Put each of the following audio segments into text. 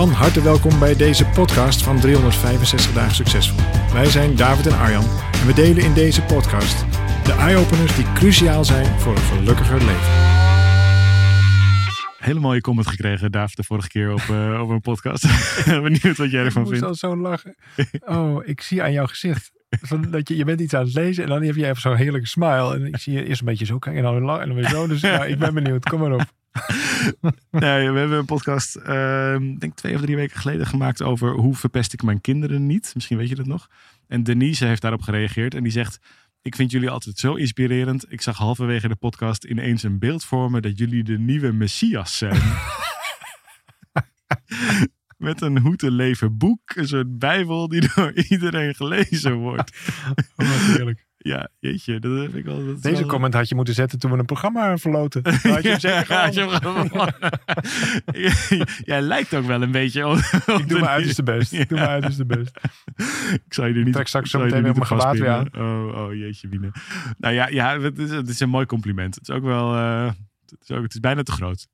Van harte welkom bij deze podcast van 365 dagen succesvol. Wij zijn David en Arjan en we delen in deze podcast de eye-openers die cruciaal zijn voor een gelukkiger leven. Hele mooie comment gekregen, David, de vorige keer op, uh, op een podcast. Benieuwd wat jij ervan Ik vindt. moest al zo lachen. Oh, ik zie aan jouw gezicht. Dat je, je bent iets aan het lezen en dan heb je even zo'n heerlijke smile. En ik zie je eerst een beetje zo kijken en dan weer lang en dan weer zo. Dus ja, ik ben benieuwd. Kom maar op. Nee, we hebben een podcast, uh, denk twee of drie weken geleden gemaakt over hoe verpest ik mijn kinderen niet. Misschien weet je dat nog. En Denise heeft daarop gereageerd en die zegt... Ik vind jullie altijd zo inspirerend. Ik zag halverwege de podcast ineens een beeld vormen dat jullie de nieuwe Messias zijn. Met een hoe te leven boek. Een soort bijbel die door iedereen gelezen wordt. Oh, wat heerlijk. Ja, jeetje. Dat heb ik al. Dat Deze wel- comment had je moeten zetten toen we een programma verloten. Had je hem zeker Ja. Jij lijkt ook wel een beetje op. Ik doe mijn uiterste best. Ik doe mijn uiterste best. Ik zou je er niet. trek straks zo meteen weer op mijn gewaad vastpinnen. Oh, oh, jeetje, Wiene. Nou ja, ja het, is, het is een mooi compliment. Het is ook wel. eh, het, is ook, het is bijna te groot.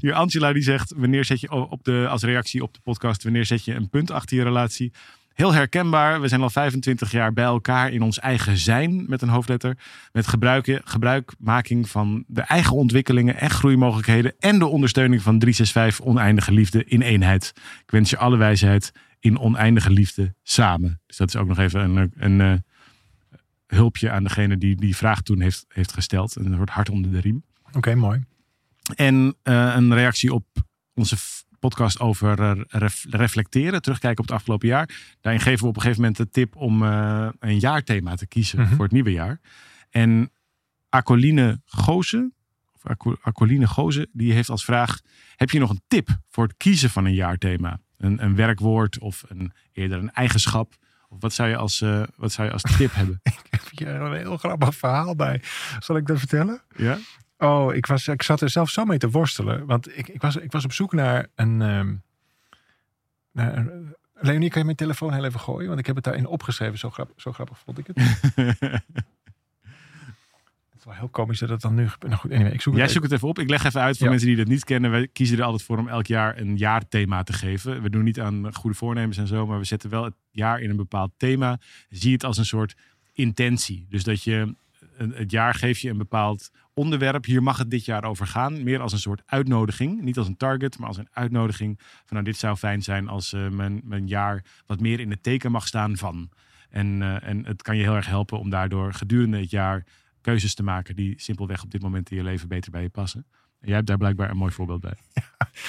Hier, Angela die zegt: wanneer zet je op de, als reactie op de podcast, wanneer zet je een punt achter je relatie? Heel herkenbaar. We zijn al 25 jaar bij elkaar in ons eigen zijn met een hoofdletter. Met gebruiken, gebruikmaking van de eigen ontwikkelingen en groeimogelijkheden. En de ondersteuning van 365 oneindige liefde in eenheid. Ik wens je alle wijsheid in oneindige liefde samen. Dus dat is ook nog even een, een, eh, hulpje aan degene die die vraag toen heeft, heeft gesteld. Een soort hart onder de riem. Oké, mooi. En eh, een reactie op onze podcast over eh, ref- reflecteren, terugkijken op het afgelopen jaar. Daarin geven we op een gegeven moment de tip om eh, een jaarthema te kiezen Mhm. voor het nieuwe jaar. En Acoline Gozen, of Aco- Acoline Gozen, die heeft als vraag: heb je nog een tip voor het kiezen van een jaarthema? Een, een werkwoord of een, eerder een eigenschap? Of wat zou je als, eh, wat zou je als tip hebben? Ik heb hier een heel grappig verhaal bij. Zal ik dat vertellen? Ja? Oh, ik, was, ik zat er zelf zo mee te worstelen. Want ik, ik, was, ik was op zoek naar een... ehm, naar een- Leonie, kan je mijn telefoon heel even gooien? Want ik heb het daarin opgeschreven. Zo, grap, zo grappig vond ik het. Het is wel heel komisch dat het dan nu gebeurt. Nou goed, anyway, ik zoek Jij het zoekt het even op. Ik leg even uit voor Ja. mensen die dat niet kennen. Wij kiezen er altijd voor om elk jaar een jaarthema te geven. We doen niet aan goede voornemens en zo, maar we zetten wel het jaar in een bepaald thema. Zie het als een soort intentie. Dus dat je het jaar geef je een bepaald onderwerp. Hier mag het dit jaar over gaan. Meer als een soort uitnodiging. Niet als een target, maar als een uitnodiging. Van nou, dit zou fijn zijn als eh, mijn, mijn jaar wat meer in het teken mag staan van. En, eh, en het kan je heel erg helpen om daardoor gedurende het jaar keuzes te maken die simpelweg op dit moment in je leven beter bij je passen. En jij hebt daar blijkbaar een mooi voorbeeld bij.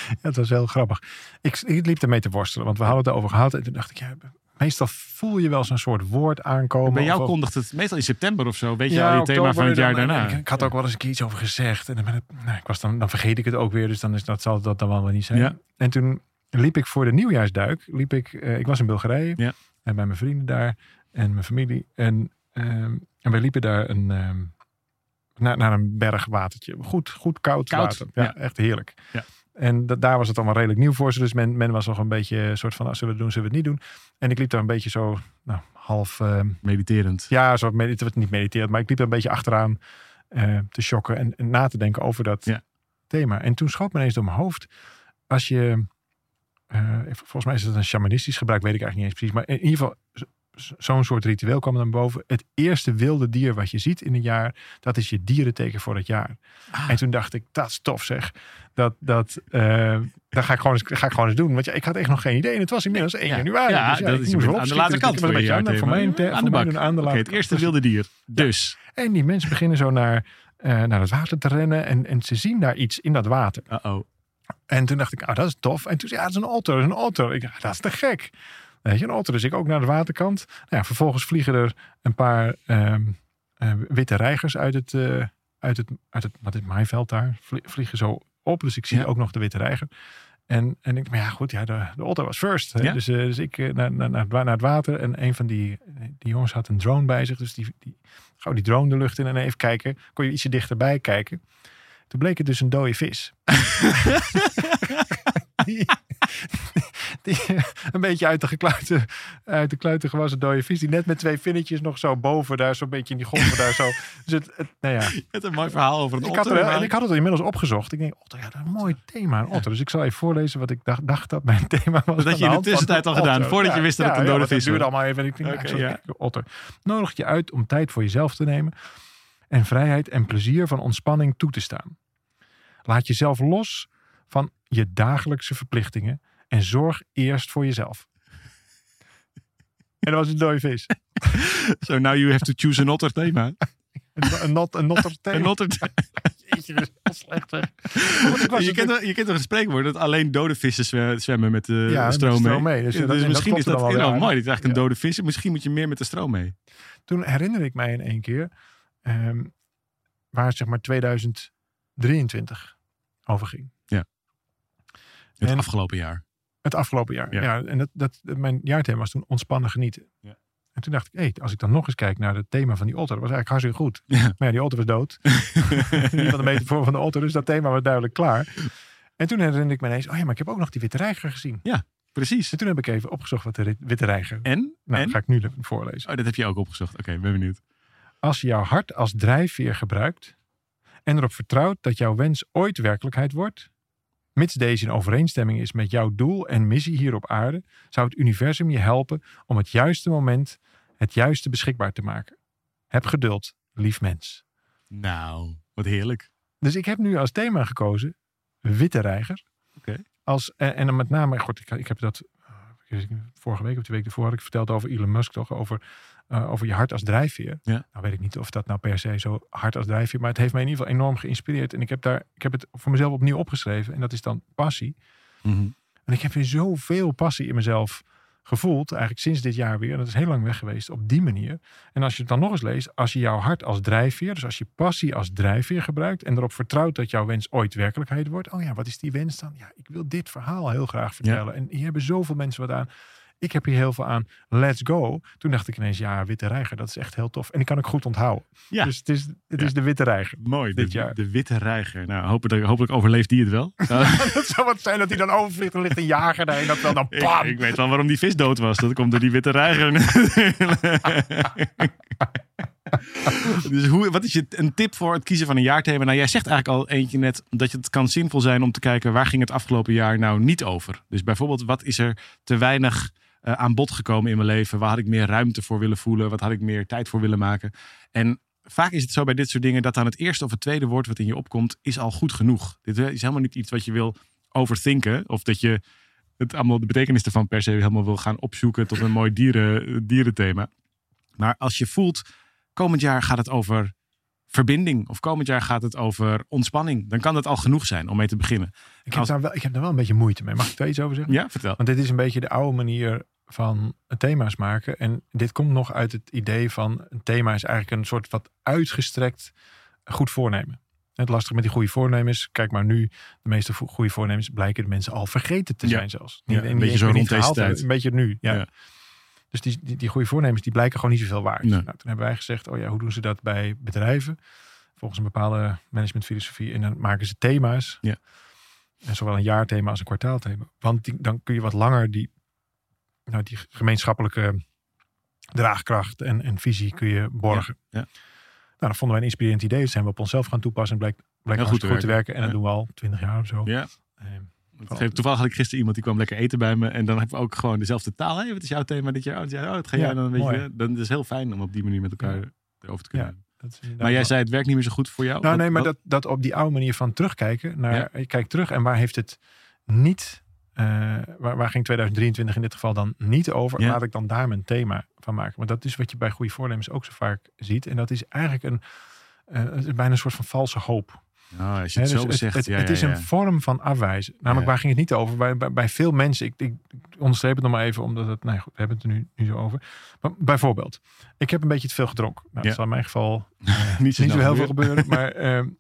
Ja, het was heel grappig. Ik, ik liep ermee te worstelen, want we hadden het erover gehad. En toen dacht ik, ja, meestal voel je wel zo'n soort woord aankomen. bij jou of- kondigt het meestal in september of zo. Weet je al je thema van het jaar dan- daarna. Ik, ik had ook wel eens een keer iets over gezegd. En dan, ben ik, nou, ik was dan, dan vergeet ik het ook weer. Dus dan is dat, zal dat dan wel niet zijn. Ja. En toen liep ik voor de nieuwjaarsduik. Liep ik, eh, ik was in Bulgarije. Ja. En bij mijn vrienden daar. En mijn familie. En, ehm, en wij liepen daar een, ehm, naar, naar een bergwatertje. Goed, goed koud, Koud, water. Ja, ja. echt heerlijk. Ja. En dat, daar was het allemaal redelijk nieuw voor ze. Dus men, men was nog een beetje een soort van, ah, zullen we het doen, zullen we het niet doen. En ik liep daar een beetje zo, nou, half... ehm, Mediterend. ja, zo het niet mediterend, maar ik liep er een beetje achteraan eh, te shocken en, en na te denken over dat Ja. thema. En toen schoot me ineens door mijn hoofd, als je, eh, volgens mij is het een shamanistisch gebruik, weet ik eigenlijk niet eens precies, maar in ieder geval zo'n soort ritueel kwam dan boven. Het eerste wilde dier wat je ziet in een jaar, dat is je dierenteken voor het jaar. Ah. En toen dacht ik, dat is tof zeg. Dat, dat, eh, dat ga ik, gewoon eens, ga ik gewoon eens doen. Want ja, ik had echt nog geen idee. En het was inmiddels 1 Ja. januari. Ja, dus dat ik is moest aan de late Dus kant een je beetje aan de- Voor mij, Aan de bak. doen aan de het eerste wilde dier. Dus. En die mensen beginnen zo naar, eh, naar het water te rennen. En, en ze zien daar iets in dat water. Uh-oh. En toen dacht ik, ah, dat is tof. En toen zei ja, dat is een otter, dat is een otter. Ik dacht, dat is te gek. Weet je, een otter. Dus ik ook naar de waterkant. Nou ja, vervolgens vliegen er een paar ehm, eh, witte reigers uit het, eh, uit het, uit het, wat het maaiveld daar. Vlie- Vliegen zo op. Dus ik zie Ja. ook nog de witte reiger. En, en ik, maar ja, goed, ja, de, de otter was first. Hè? Ja. Dus, eh, dus ik naar, naar, naar, het wa- naar het water. En een van die, die jongens had een drone bij zich. Dus die, die gauw die drone de lucht in en even kijken. Kon je ietsje dichterbij kijken. Toen bleek het dus een dode vis. die, die, een beetje uit de, gekluiten, uit de kluiten gewassen dode vis. Die net met twee vinnetjes nog zo boven daar, zo'n beetje in die golven daar zo. Dus het, het, nou ja. Je hebt een mooi verhaal over een Ik had, otter. er, en ik had het inmiddels opgezocht. Ik denk, otter, ja, dat is een mooi thema, een otter. Dus ik zal even voorlezen wat ik dacht, dacht dat mijn thema was. Dat je in de tussentijd al gedaan, voordat je wist dat het een dode want vis duurde was. allemaal even. En ik denk, nou, ik ja. otter. Nodigt je uit om tijd voor jezelf te nemen. En vrijheid en plezier van ontspanning toe te staan. Laat jezelf los van je dagelijkse verplichtingen. En zorg eerst voor jezelf. En dat was een dode vis. So now you have to choose an otter thema. Een, een, not, een. Een otter Jeetje, dat is slecht je, het- kent, toch- je kent toch een spreekwoord dat alleen dode vissen zwe- zwemmen met de Ja, met de stroom mee. stroom mee. Dus Dus, ja, dat- en dat misschien is dat heel mooi. Dit is eigenlijk een Ja. dode vis. Misschien moet je meer met de stroom mee. toen herinner ik mij in één keer, ehm, waar het zeg maar 2023 over ging. Het En- afgelopen jaar. Het afgelopen jaar. Ja. Ja. en dat, dat, mijn jaarthema was toen ontspannen genieten. Ja. En toen dacht ik, hey, als ik dan nog eens kijk naar het thema van die otter, dat was eigenlijk hartstikke goed. Ja. Maar ja, die otter was dood. Geval de metafoor van de otter, dus dat thema was duidelijk klaar. En toen herinnerde ik me ineens, oh ja, maar ik heb ook nog die witte reiger gezien. Precies. En toen heb ik even opgezocht wat de witte reiger... En? Nou, en? ga ik nu voorlezen. Oh, dat heb je ook opgezocht. Oké, ben benieuwd. Als je jouw hart als drijfveer gebruikt en erop vertrouwt dat jouw wens ooit werkelijkheid wordt, mits deze in overeenstemming is met jouw doel en missie hier op aarde, zou het universum je helpen om het juiste moment het juiste beschikbaar te maken. Heb geduld, lief mens. Nou, wat heerlijk. Dus ik heb nu als thema gekozen witte reiger. Oké. Als, en, en dan met name, goed, ik, ik heb dat eh, vorige week of de week ervoor had ik verteld over Elon Musk toch, over, eh, over je hart als drijfveer. Ja. Nou weet ik niet of dat nou per se zo hard als drijfveer, maar het heeft mij in ieder geval enorm geïnspireerd. En ik heb, daar, ik heb het voor mezelf opnieuw opgeschreven en dat is dan passie. Mhm. En ik heb weer zoveel passie in mezelf gevoeld, eigenlijk sinds dit jaar weer. En dat is heel lang weg geweest op die manier. En als je het dan nog eens leest, als je jouw hart als drijfveer, dus als je passie als drijfveer gebruikt en erop vertrouwt dat jouw wens ooit werkelijkheid wordt. Oh ja, wat is die wens dan? Ja, ik wil dit verhaal heel graag vertellen. En hier hebben zoveel mensen wat aan. Ik heb hier heel veel aan. Let's go. Toen dacht ik ineens, ja, Witte Reiger, dat is echt heel tof. En die kan ik goed onthouden. Ja. Dus het is, het Ja. is de Witte Reiger. Mooi, Dit de, jaar. de witte reiger. Nou, hopelijk, hopelijk overleeft die het wel. Dat zou wat zijn dat hij dan overvliegt en ligt een jager daarheen. Dat wel dan ik, pam. ik weet wel waarom die vis dood was. Dat komt door die witte reiger. dus hoe, wat is je een tip voor het kiezen van een jaarthema? Nou, jij zegt eigenlijk al eentje net dat het kan zinvol zijn om te kijken waar ging het afgelopen jaar nou niet over. Dus bijvoorbeeld, wat is er te weinig eh, aan bod gekomen in mijn leven? Waar had ik meer ruimte voor willen voelen? Wat had ik meer tijd voor willen maken? En vaak is het zo bij dit soort dingen dat dan het eerste of het tweede woord wat in je opkomt, is al goed genoeg. Dit is helemaal niet iets wat je wil overthinken. Of dat je het allemaal de betekenis ervan per se helemaal wil gaan opzoeken tot een mooi dieren, dierenthema. Maar als je voelt, komend jaar gaat het over verbinding. Of komend jaar gaat het over ontspanning. Dan kan dat al genoeg zijn om mee te beginnen. Ik heb, Als- daar wel, ik heb daar wel een beetje moeite mee. Mag ik daar iets over zeggen? Ja, vertel. Want dit is een beetje de oude manier van thema's maken. En dit komt nog uit het idee van een thema is eigenlijk een soort wat uitgestrekt goed voornemen. Het lastige met die goede voornemens, kijk maar nu, de meeste goede voornemens blijken de mensen al vergeten te Ja. zijn zelfs. Ja, en een beetje zo rond deze tijd. Een beetje nu, ja. Ja. Dus die, die, die goede voornemens, die blijken gewoon niet zoveel waard. Nee. Nou, toen hebben wij gezegd, oh ja, hoe doen ze dat bij bedrijven? Volgens een bepaalde managementfilosofie. En dan maken ze thema's. Ja. En zowel een jaarthema als een kwartaalthema. Want die, dan kun je wat langer die, nou, die gemeenschappelijke draagkracht en, en visie kun je borgen. Ja, ja. Nou, dat vonden wij een inspirerend idee. Dat zijn we op onszelf gaan toepassen. En blijkt, blijkt goed te goed te werken. En dat doen we al twintig jaar of zo. Ja. Geeft- Toevallig had ik gisteren iemand die kwam lekker eten bij me. En dan hebben we ook gewoon dezelfde taal. Hey, wat is jouw thema dit jaar? Oh, oh, het ga jij Ja, dan een beetje. mooi. Dan is het heel fijn om op die manier met elkaar Ja. erover te kunnen. Ja, dat Maar jij wel- zei het werkt niet meer zo goed voor jou. Nou Wat- nee, maar wat- dat, dat op die oude manier van terugkijken. Naar. Je kijkt terug en waar heeft het niet... eh, waar, waar ging 2023 in dit geval dan niet over? Ja. Laat ik dan daar mijn thema van maken. Want dat is wat je bij goede voornemens ook zo vaak ziet. En dat is eigenlijk een, eh, bijna een soort van valse hoop. Nou, als je het dus zo zegt. het, ja, het ja, is ja. een vorm van afwijzen. Namelijk, waar ging het niet over? Bij, bij, bij veel mensen, ik, ik onderstreep het nog maar even, omdat het, nee goed, we hebben het er nu, nu zo over. Maar bijvoorbeeld, ik heb een beetje te veel gedronken. Nou, dat zal in mijn geval niet zo, niet zo heel veel gebeuren. maar... ehm, eh,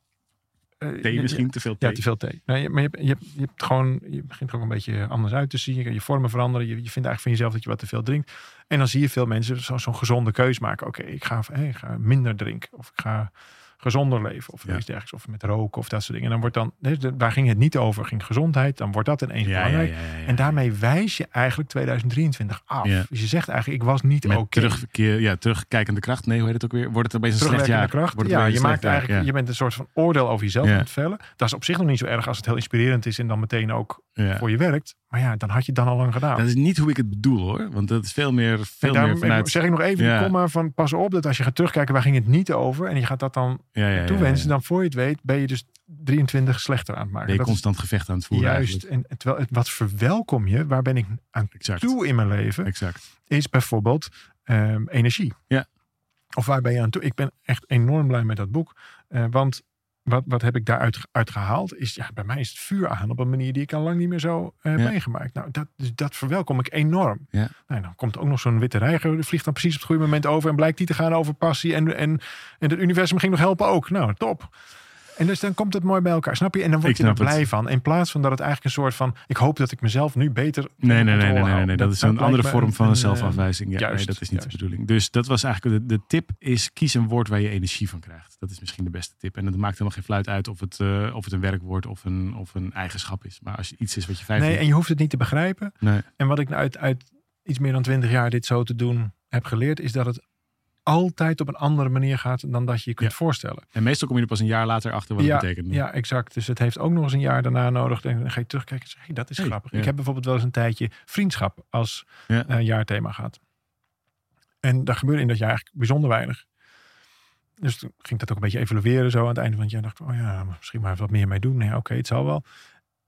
Thee je- misschien, te veel thee. ja, te veel thee. Nee, maar je, je, hebt, je hebt gewoon, je begint er ook een beetje anders uit te zien. Je, je vormen veranderen. Je, je vindt eigenlijk van jezelf dat je wat te veel drinkt. En dan zie je veel mensen zo- zo'n gezonde keus maken. Oké, ik, ga, hey, ik ga minder drinken. Of ik ga gezonder leven of Ja. iets dergelijks. Of met roken of dat soort dingen. En dan wordt dan, daar ging het niet over, ging gezondheid. Dan wordt dat ineens Ja, belangrijk. ja. En daarmee wijs je eigenlijk 2023 af. Dus je zegt eigenlijk, ik was niet oké. terugkeer, ja, terugkijkende kracht. Nee, hoe heet het ook weer? Wordt het opeens een slecht jaar? kracht. Wordt het Ja, je maakt eigenlijk, je bent een soort van oordeel over jezelf aan het vellen. Dat is op zich nog niet zo erg als het heel inspirerend is en dan meteen ook voor je werkt. Maar ja, dan had je het dan al lang gedaan. Dat is niet hoe ik het bedoel hoor. Want dat is veel meer, veel meer vanuit... zeg ik nog even die komma van pas op dat als je gaat terugkijken waar ging het niet over en je gaat dat dan ja, ja, toewensen, dan voor je het weet ben je dus 23 slechter aan het maken. Ben je Dat is constant gevecht aan het voeren juist. eigenlijk. En, terwijl wat verwelkom je, waar ben ik aan Exact. toe in mijn leven, Exact. is bijvoorbeeld ehm, energie. Ja. Of waar ben je aan toe? Ik ben echt enorm blij met dat boek. eh, want wat, wat heb ik daaruit uit gehaald? Is ja, bij mij is het vuur aan op een manier die ik al lang niet meer zo eh, heb Ja. meegemaakt. Nou, dat, dus dat verwelkom ik enorm. Ja. Nou, dan komt ook nog zo'n witte reiger, die vliegt dan precies op het goede moment over en blijkt die te gaan over passie. En, en, en het universum ging nog helpen ook. Nou, top. En dus dan komt het mooi bij elkaar, snap je? En dan word Ik je er snap het. blij van. In plaats van dat het eigenlijk een soort van, ik hoop dat ik mezelf nu beter Nee, nee, nee, nee, nee, nee. Dat is een andere vorm van een, zelfafwijzing. Ja, juist, nee, dat is niet de bedoeling. Dus dat was eigenlijk de, de tip is kies een woord waar je energie van krijgt. Dat is misschien de beste tip. En het maakt helemaal geen fluit uit of het, eh, of het een werkwoord of een, of een eigenschap is. Maar als je iets is wat je fijn Nee, vindt. en je hoeft het niet te begrijpen. Nee. En wat ik uit, uit iets meer dan twintig jaar dit zo te doen heb geleerd, is dat het altijd op een andere manier gaat dan dat je je kunt Ja. voorstellen. En meestal kom je er pas een jaar later achter wat ja, het betekent. ja, exact. Dus het heeft ook nog eens een jaar daarna nodig. En dan ga je terugkijken en zeggen, hey, dat is Hey, grappig. ja. Ik heb bijvoorbeeld wel eens een tijdje vriendschap als eh, jaarthema gehad. En daar gebeurde in dat jaar eigenlijk bijzonder weinig. Dus toen ging ik dat ook een beetje evalueren zo aan het einde van het jaar. dacht ik, oh ja, misschien maar wat meer mee doen. Nee, oké, het zal wel.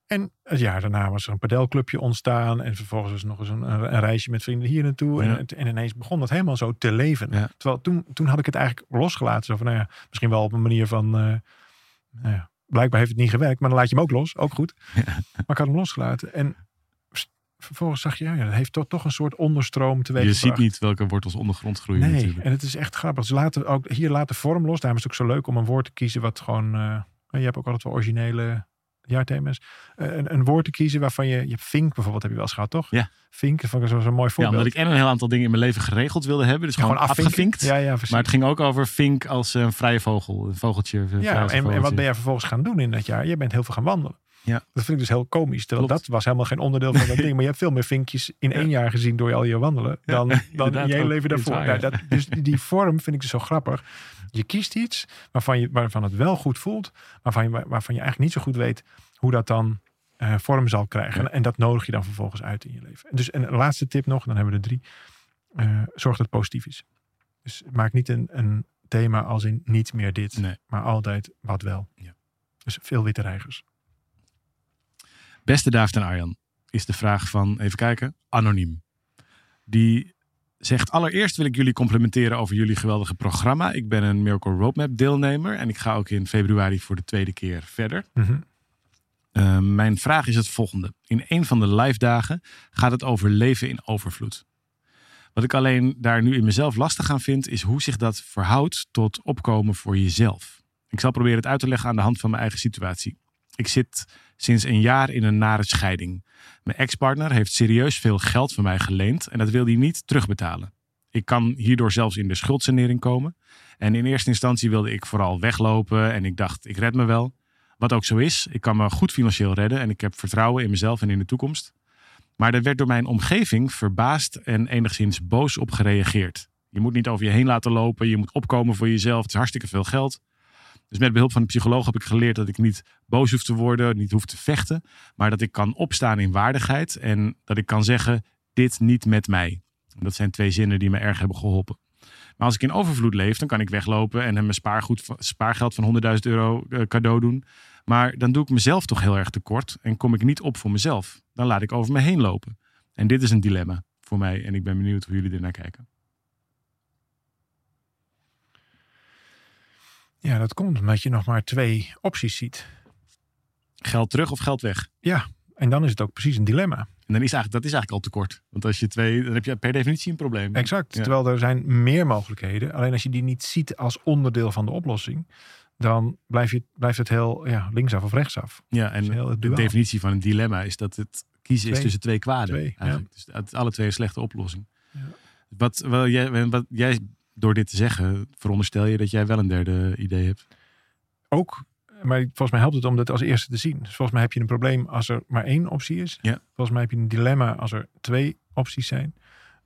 En het jaar daarna was er een padelclubje ontstaan. En vervolgens was er nog eens een, reisje met vrienden hier naartoe. Ja. En, en ineens begon dat helemaal zo te leven. Ja. Terwijl toen, toen had ik het eigenlijk losgelaten. Zo van, nou ja, misschien wel op een manier van... eh, nou ja, blijkbaar heeft het niet gewerkt. Maar dan laat je hem ook los. Ook goed. Maar ik had hem losgelaten. En vervolgens zag je, ja, dat heeft toch, toch een soort onderstroom teweeg Je ziet niet welke wortels ondergrond groeien Nee, natuurlijk. en het is echt grappig. Dus laten, ook, hier laat de vorm los. Daarom is het ook zo leuk om een woord te kiezen wat gewoon... eh, je hebt ook altijd wel originele jaarthema's. Eh, een, een woord te kiezen waarvan je... Je hebt Vink bijvoorbeeld, heb je wel eens gehad, toch? Ja. Vink, dat vond ik zo'n mooi Ja, voorbeeld. omdat ik en een heel aantal dingen in mijn leven geregeld wilde hebben. Dus Ja, gewoon, afvinken. afgevinkt. Ja, ja, precies. Maar het ging ook over vink als een vrije vogel. Een vogeltje. een ja, en, en wat ben jij vervolgens gaan doen in dat jaar? Je bent heel veel gaan wandelen. Ja. Dat vind ik dus heel komisch. Terwijl Klopt. dat was helemaal geen onderdeel van dat ding. Maar je hebt veel meer vinkjes in één jaar gezien door al je wandelen. Dan, dan in inderdaad je hele leven daarvoor. ja. dat, dus die, die vorm vind ik dus zo grappig. Je kiest iets waarvan, je, waarvan het wel goed voelt. Waarvan je, waarvan je eigenlijk niet zo goed weet hoe dat dan eh, vorm zal krijgen. Ja. En, en dat nodig je dan vervolgens uit in je leven. Dus een laatste tip nog, dan hebben we er drie. Eh, zorg dat het positief is. Dus maak niet een, een thema als in niet meer dit. Nee. Maar altijd wat wel. Ja. Dus veel witte reigers. Beste David en Arjan, is de vraag van, even kijken, Anoniem. Die zegt, allereerst wil ik jullie complimenteren over jullie geweldige programma. Ik ben een Miracle Roadmap deelnemer en ik ga ook in februari voor de tweede keer verder. Mhm. Uh, mijn vraag is het volgende. In een van de live dagen gaat het over leven in overvloed. Wat ik alleen daar nu in mezelf lastig aan vind, is hoe zich dat verhoudt tot opkomen voor jezelf. Ik zal proberen het uit te leggen aan de hand van mijn eigen situatie. Ik zit sinds een jaar in een nare scheiding. Mijn ex-partner heeft serieus veel geld van mij geleend en dat wil hij niet terugbetalen. Ik kan hierdoor zelfs in de schuldsanering komen. En in eerste instantie wilde ik vooral weglopen en ik dacht, ik red me wel. Wat ook zo is, ik kan me goed financieel redden en ik heb vertrouwen in mezelf en in de toekomst. Maar er werd door mijn omgeving verbaasd en enigszins boos op gereageerd. Je moet niet over je heen laten lopen, je moet opkomen voor jezelf. Het is hartstikke veel geld. Dus met behulp van een psycholoog heb ik geleerd dat ik niet boos hoef te worden, niet hoef te vechten, maar dat ik kan opstaan in waardigheid en dat ik kan zeggen: dit niet met mij. Dat zijn twee zinnen die me erg hebben geholpen. Maar als ik in overvloed leef, dan kan ik weglopen en hem mijn spaargeld van 100.000 euro eh, cadeau doen. Maar dan doe ik mezelf toch heel erg tekort en kom ik niet op voor mezelf. Dan laat ik over me heen lopen. En dit is een dilemma voor mij en ik ben benieuwd hoe jullie er naar kijken. Ja, dat komt omdat je nog maar twee opties ziet. Geld terug of geld weg? En dan is het ook precies een dilemma. En dan is eigenlijk, dat is eigenlijk al tekort. Want als je twee, dan heb je per definitie een probleem. Exact. Ja. Terwijl er zijn meer mogelijkheden. Alleen als je die niet ziet als onderdeel van de oplossing, dan blijf je, blijft het heel ja, linksaf of rechtsaf. Ja, en heel de definitie van een dilemma is dat het kiezen is tussen twee kwaden. Twee, ja. Dus alle twee een slechte oplossing. Ja. Wat, wel, jij, wat jij, door dit te zeggen, veronderstel je dat jij wel een derde idee hebt. ook, maar volgens mij helpt het om dat als eerste te zien. Dus volgens mij heb je een probleem als er maar één optie is. Ja. Volgens mij heb je een dilemma als er twee opties zijn.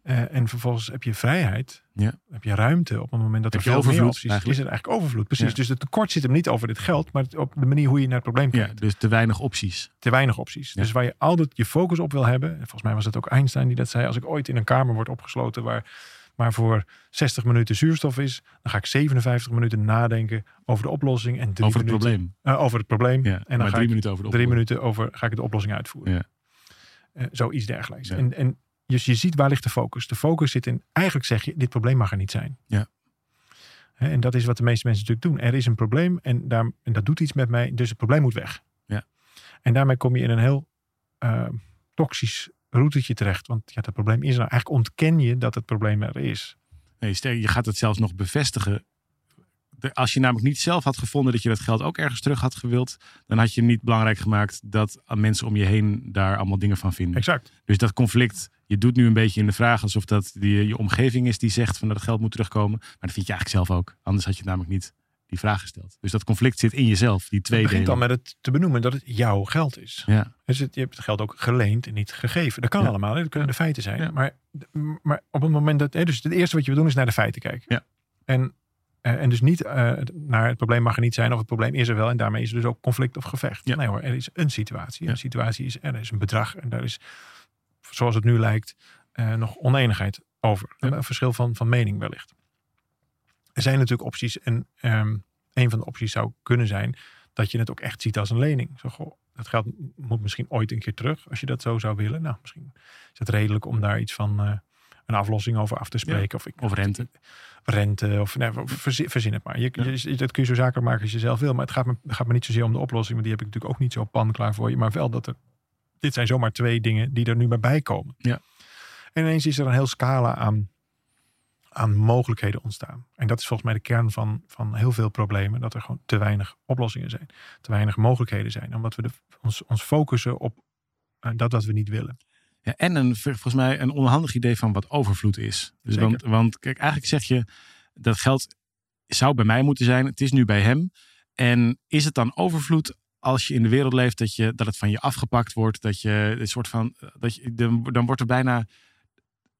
Eh, en vervolgens heb je vrijheid. Ja. Heb je ruimte op het moment dat Heb er veel meer overvloed, opties is. er eigenlijk overvloed. Precies. Ja. Dus het tekort zit hem niet over dit geld, maar op de manier hoe je naar het probleem Ja, kijkt. dus te weinig opties. Te weinig opties. Ja. Dus waar je altijd je focus op wil hebben. En volgens mij was het ook Einstein die dat zei. Als ik ooit in een kamer word opgesloten waar maar voor 60 minuten zuurstof is, dan ga ik 57 minuten nadenken over de oplossing en drie Over het minuten, probleem. eh, over het probleem. Ja, en dan maar ga drie ik minuten over de drie minuten over ga ik de oplossing uitvoeren. Ja. Eh, zoiets dergelijks. Ja. En, en dus je ziet waar ligt de focus. De focus zit in, eigenlijk zeg je, dit probleem mag er niet zijn. Ja. En dat is wat de meeste mensen natuurlijk doen. Er is een probleem en, daar, en dat doet iets met mij, dus het probleem moet weg. Ja. En daarmee kom je in een heel eh, toxisch routetje terecht. Want ja, dat probleem is er. Eigenlijk ontken je dat het probleem er is. Nee, sterk, je gaat het zelfs nog bevestigen. Als je namelijk niet zelf had gevonden dat je dat geld ook ergens terug had gewild, dan had je niet belangrijk gemaakt dat mensen om je heen daar allemaal dingen van vinden. Exact. Dus dat conflict, je doet nu een beetje in de vraag alsof dat die, je omgeving is die zegt van dat het geld moet terugkomen. Maar dat vind je eigenlijk zelf ook. Anders had je namelijk niet die vraag gesteld. Dus dat conflict zit in jezelf, die twee Het begint delen. al met het te benoemen dat het jouw geld is. Ja, Dus het, je hebt het geld ook geleend en niet gegeven. Dat kan Ja. allemaal, hè? dat kunnen de feiten zijn. Ja. Maar, maar op het moment dat... Hè, dus het eerste wat je wil doen is naar de feiten kijken. Ja. En, eh, en dus niet eh, naar het probleem mag er niet zijn of het probleem is er wel. En daarmee is er dus ook conflict of gevecht. Ja. Nee hoor, er is een situatie. Een situatie is er is een bedrag. En daar is, zoals het nu lijkt, eh, nog oneenigheid over. Ja. Een verschil van, van mening wellicht. Er zijn natuurlijk opties. En ehm, een van de opties zou kunnen zijn dat je het ook echt ziet als een lening. Zo, goh, dat geld moet misschien ooit een keer terug, als je dat zo zou willen. Nou, misschien is het redelijk om daar iets van eh, een aflossing over af te spreken. Of, ik, Of rente. Rente, of nee, verzin, verzin het maar. Je, Ja. dat kun je zo zakelijk maken als je zelf wil. Maar het gaat me, gaat me niet zozeer om de oplossing, want die heb ik natuurlijk ook niet zo pan klaar voor je. Maar wel dat er, dit zijn zomaar twee dingen die er nu maar bij komen. Ja. En ineens is er een heel scala aan, aan mogelijkheden ontstaan. En dat is volgens mij de kern van, van heel veel problemen. Dat er gewoon te weinig oplossingen zijn. Te weinig mogelijkheden zijn. Omdat we de, ons, ons focussen op eh, dat wat we niet willen. Ja, en een, volgens mij een onhandig idee van wat overvloed is. Dus want, want kijk, eigenlijk zeg je dat geld zou bij mij moeten zijn. Het is nu bij hem. En is het dan overvloed als je in de wereld leeft dat, je, dat het van je afgepakt wordt? Dat je een soort van. Dat je, dan, dan wordt er bijna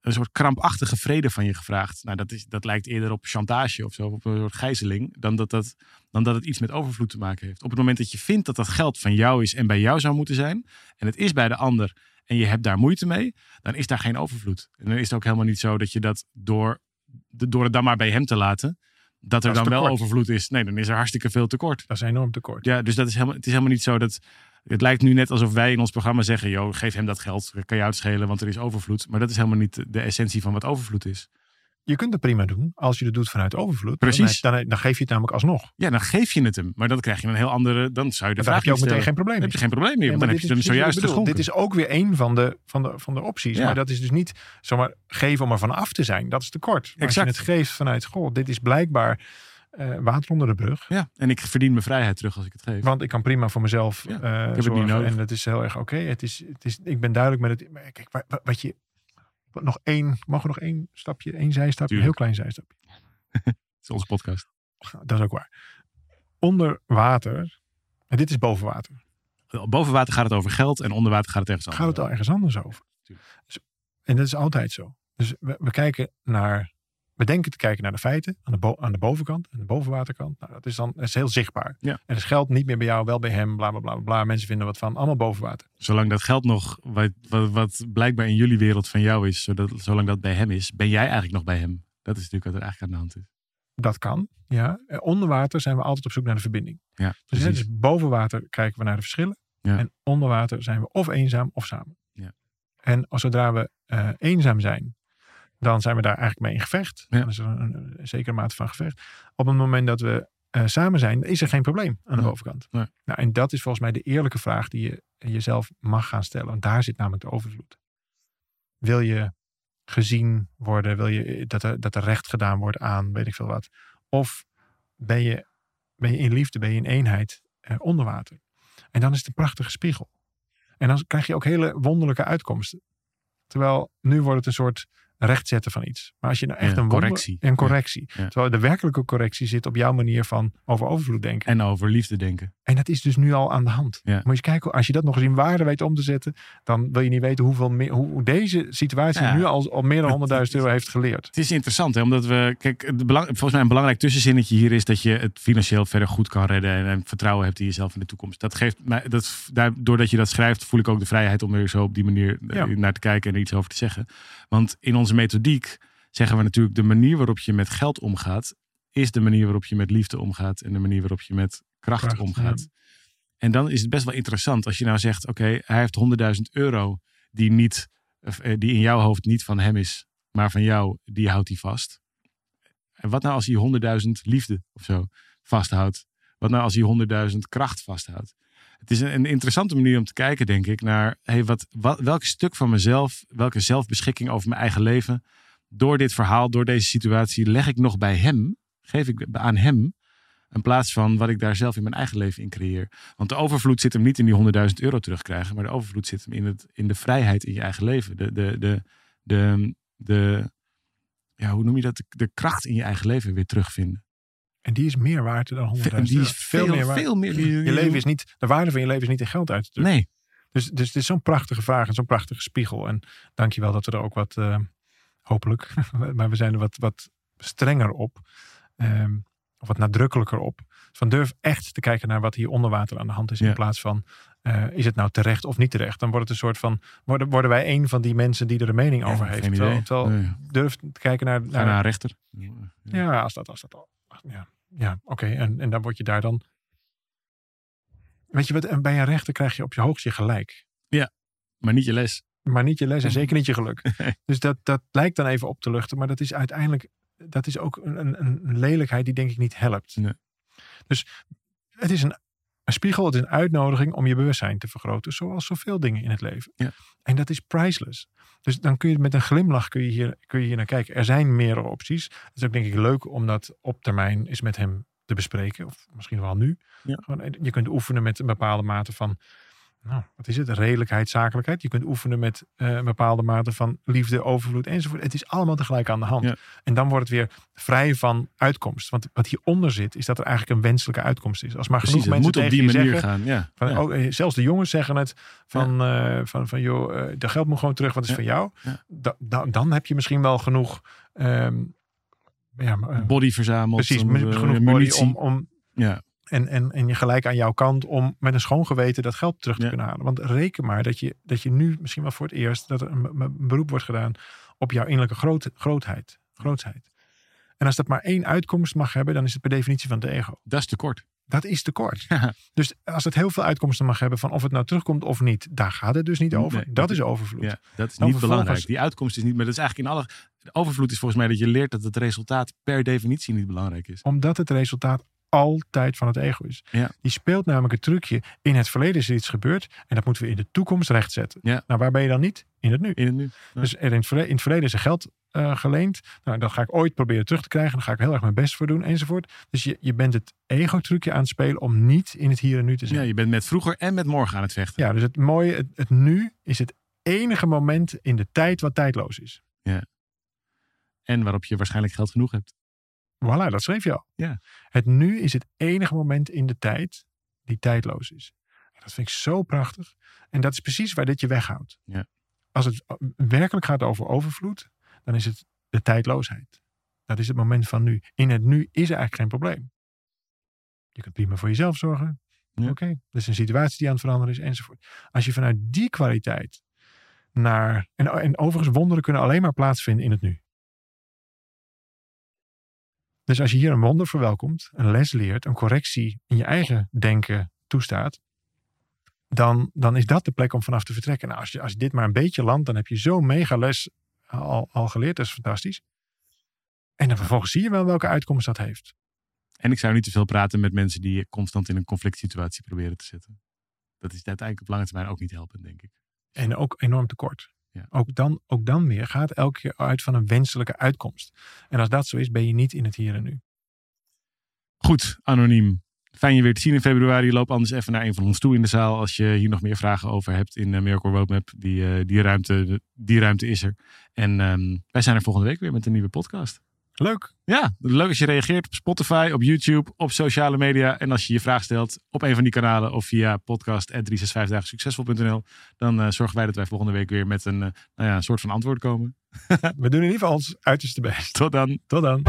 een soort krampachtige vrede van je gevraagd. Nou, dat, is, dat lijkt eerder op chantage of zo, op een soort gijzeling, dan dat, dat, dan dat het iets met overvloed te maken heeft. Op het moment dat je vindt dat dat geld van jou is en bij jou zou moeten zijn, en het is bij de ander en je hebt daar moeite mee, dan is daar geen overvloed. En dan is het ook helemaal niet zo dat je dat door, door het dan maar bij hem te laten, dat er Dat dan wel overvloed is. Nee, dan is er hartstikke veel tekort. Dat is een enorm tekort. Ja, dus dat is helemaal, het is helemaal niet zo dat. Het lijkt nu net alsof wij in ons programma zeggen: joh, geef hem dat geld, kan je uitschelen, want er is overvloed. Maar dat is helemaal niet de essentie van wat overvloed is. Je kunt het prima doen als je het doet vanuit overvloed. Precies. Dan, dan, dan geef je het namelijk alsnog. Ja, dan geef je het hem, maar dan krijg je een heel andere. Dan zou je de Dan vraag heb je ook meteen geen probleem Dan meer. heb je geen probleem meer, Ja, want maar dan heb je hem zojuist geschonken. Dit is ook weer een van de, van de, van de opties. Ja. Maar dat is dus niet zomaar geven om er van af te zijn. Dat is tekort. Maar als je het geeft vanuit, goh, dit is blijkbaar eh, water onder de brug. Ja, en ik verdien mijn vrijheid terug als ik het geef. Want ik kan prima voor mezelf Ja, niet zorgen. nodig. En dat is heel erg oké. Het is, het is, ik ben duidelijk met het. Kijk, wa- wa- wat je. wat Nog één, mogen we nog één stapje, één zijstapje, een heel klein zijstapje. Het is onze podcast. Dat is ook waar. Onder water, en dit is boven water, Boven water gaat het over geld en onder water gaat het ergens gaat anders het al ergens anders over. Dus- en dat is altijd zo. Dus we, we kijken naar, denken te kijken naar de feiten aan de, aan de bovenkant en de bovenwaterkant. Nou, dat is dan dat is heel zichtbaar. Ja. En het geldt niet meer bij jou, wel bij hem, bla bla bla bla. Mensen vinden wat van, allemaal boven water. Zolang dat geld nog, wat, wat, wat blijkbaar in jullie wereld van jou is, zodat, zolang dat bij hem is, ben jij eigenlijk nog bij hem. Dat is natuurlijk wat er eigenlijk aan de hand is. Dat kan, ja. Onder water zijn we altijd op zoek naar de verbinding. Ja, Dus, precies. dus boven water kijken we naar de verschillen. Ja. En onder water zijn we of eenzaam of samen. Ja. En als zodra we eh, eenzaam zijn, dan zijn we daar eigenlijk mee in gevecht. Ja. Dan is er een, een, een zekere mate van gevecht. Op het moment dat we eh, samen zijn, is er geen probleem aan de Nee. bovenkant. Nee. Nou, en dat is volgens mij de eerlijke vraag die je jezelf mag gaan stellen. Want daar zit namelijk de overvloed. Wil je gezien worden? Wil je dat er, dat er recht gedaan wordt aan weet ik veel wat? Of ben je, ben je in liefde, ben je in eenheid eh, onder water? En dan is het een prachtige spiegel. En dan krijg je ook hele wonderlijke uitkomsten. Terwijl nu wordt het een soort rechtzetten van iets. Maar als je nou echt Ja, een wonder- correctie. Een correctie. Ja. Terwijl de werkelijke correctie zit op jouw manier van over overvloed denken. En over liefde denken. En dat is dus nu al aan de hand. Moet je eens kijken, als je dat nog eens in waarde weet om te zetten, dan wil je niet weten hoeveel meer, hoe deze situatie nu al, al meer dan 100.000 euro heeft geleerd. Het is interessant, hè, omdat we. Kijk, belang, volgens mij een belangrijk tussenzinnetje hier is dat je het financieel verder goed kan redden. En, en vertrouwen hebt in jezelf in de toekomst. Dat geeft mij. Dat, doordat je dat schrijft, voel ik ook de vrijheid om er zo op die manier eh, naar te kijken en er iets over te zeggen. Want in onze methodiek zeggen we natuurlijk de manier waarop je met geld omgaat, is de manier waarop je met liefde omgaat en de manier waarop je met kracht, Kracht, omgaat. En dan is het best wel interessant als je nou zegt: oké, hij heeft 100.000 euro die, niet, eh, die in jouw hoofd niet van hem is, maar van jou, die houdt hij vast. En wat nou als hij 100.000 liefde of zo vasthoudt? Wat nou als hij 100.000 kracht vasthoudt? Het is een, interessante manier om te kijken, denk ik, naar hey, wat, welk stuk van mezelf, welke zelfbeschikking over mijn eigen leven, door dit verhaal, door deze situatie, leg ik nog bij hem, geef ik aan hem, in plaats van wat ik daar zelf in mijn eigen leven in creëer. Want de overvloed zit hem niet in die 100.000 euro terugkrijgen, maar de overvloed zit hem in, het, in de vrijheid in je eigen leven. De, de, de, de, ja, hoe noem je dat? De kracht in je eigen leven weer terugvinden. En die is meer waard dan 100.000 En die euro. is veel, veel waard. meer. Je leven is niet, de waarde van je leven is niet in geld uit te drukken. Nee, Dus, dus het is zo'n prachtige vraag en zo'n prachtige spiegel. En dankjewel dat we er ook wat, eh, hopelijk, maar we zijn er wat, wat strenger op. ehm, of wat nadrukkelijker op. Van durf echt te kijken naar wat hier onder water aan de hand is. Ja. In plaats van, eh, is het nou terecht of niet terecht? Dan wordt het een soort van, worden, worden wij een van die mensen die er een mening over heeft. Terwijl, terwijl Nee. durf te kijken naar, naar naar een rechter. ja, als dat, als dat al. Ja, ja oké. En, en dan word je daar dan. Weet je wat? En bij een rechter krijg je op je hoogst je gelijk. Maar niet je les. Maar niet je les en zeker niet je geluk. Dus dat, dat lijkt dan even op te luchten. Maar dat is uiteindelijk. Dat is ook een, een, een lelijkheid die denk ik niet helpt. Nee. Dus het is een, een spiegel. Het is een uitnodiging om je bewustzijn te vergroten. Zoals zoveel dingen in het leven. Ja. En dat is priceless. Dus dan kun je met een glimlach kun je hier, kun je hier naar kijken. Er zijn meerdere opties. Het is ook denk ik leuk om dat op termijn eens met hem te bespreken. Of misschien wel nu. Ja. Gewoon, eh, je kunt oefenen met een bepaalde mate van... Nou, wat is het? Redelijkheid, zakelijkheid. Je kunt oefenen met eh, een bepaalde mate van liefde, overvloed enzovoort. Het is allemaal tegelijk aan de hand. Ja. En dan wordt het weer vrij van uitkomst. Want wat hieronder zit, is dat er eigenlijk een wenselijke uitkomst is. Als maar genoeg het mensen moet op die manier zeggen, gaan. Ja. van, Ja. ook, eh, zelfs de jongens zeggen het van, eh, van, van joh, eh dat geld moet gewoon terug, want het is van jou. Ja. Da- da- dan heb je misschien wel genoeg ehm, ja, Body verzameld. precies, om, genoeg body om, om Ja, en, en, en je gelijk aan jouw kant om met een schoon geweten dat geld terug te Ja. kunnen halen. Want reken maar dat je, dat je nu misschien wel voor het eerst dat er een, een beroep wordt gedaan op jouw innerlijke groot, grootheid, grootsheid. En als dat maar één uitkomst mag hebben, dan is het per definitie van het ego. dat is tekort. Dat is tekort. Ja. Dus als het heel veel uitkomsten mag hebben van of het nou terugkomt of niet, daar gaat het dus niet over. Nee, dat dat is overvloed. Ja, dat is niet belangrijk. Die uitkomst is niet, maar dat is eigenlijk in alle. De overvloed is volgens mij dat je leert dat het resultaat per definitie niet belangrijk is. Omdat het resultaat altijd van het ego is. Ja. Die speelt namelijk het trucje. In het verleden is er iets gebeurd en dat moeten we in de toekomst rechtzetten. Ja. Nou, waar ben je dan niet? In het nu. In het nu. Ja. Dus er in, het verleden, in het verleden is er geld eh, geleend. Nou, dat ga ik ooit proberen terug te krijgen. Daar ga ik heel erg mijn best voor doen, enzovoort. Dus je, je bent het ego-trucje aan het spelen om niet in het hier en nu te zijn. Ja, je bent met vroeger en met morgen aan het vechten. Ja, dus het mooie, het, het nu is het enige moment in de tijd wat tijdloos is. En waarop je waarschijnlijk geld genoeg hebt. Voilà, dat schreef je al. Ja. Het nu is het enige moment in de tijd die tijdloos is. Dat vind ik zo prachtig. En dat is precies waar dit je weghoudt. Ja. Als het werkelijk gaat over overvloed, dan is het de tijdloosheid. Dat is het moment van nu. In het nu is er eigenlijk geen probleem. Je kunt prima voor jezelf zorgen. Ja. Oké, dat is een situatie die aan het veranderen is enzovoort. Als je vanuit die kwaliteit naar... En, en overigens, wonderen kunnen alleen maar plaatsvinden in het nu. Dus als je hier een wonder verwelkomt, een les leert, een correctie in je eigen denken toestaat, dan, dan is dat de plek om vanaf te vertrekken. Nou, als je, als je dit maar een beetje landt, dan heb je zo'n mega les al, al geleerd. Dat is fantastisch. En dan vervolgens zie je wel welke uitkomst dat heeft. En ik zou niet te veel praten met mensen die constant in een conflict situatie proberen te zetten. Dat is uiteindelijk op lange termijn ook niet helpend, denk ik. En ook enorm tekort. Ja. Ook, dan, ook dan weer gaat elke keer uit van een wenselijke uitkomst. En als dat zo is, ben je niet in het hier en nu. Goed, anoniem. Fijn je weer te zien in februari. Loop anders even naar een van ons toe in de zaal. Als je hier nog meer vragen over hebt in uh, Miracle Roadmap. Die, uh, die, ruimte, die ruimte is er. En um, wij zijn er volgende week weer met een nieuwe podcast. Leuk. Ja, leuk als je reageert op Spotify, op YouTube, op sociale media. En als je je vraag stelt op een van die kanalen of via podcast.365dagensuccesvol.nl. Dan uh, zorgen wij dat wij volgende week weer met een, nou ja, een soort van antwoord komen. We doen in ieder geval ons uiterste best. Tot dan. Tot dan.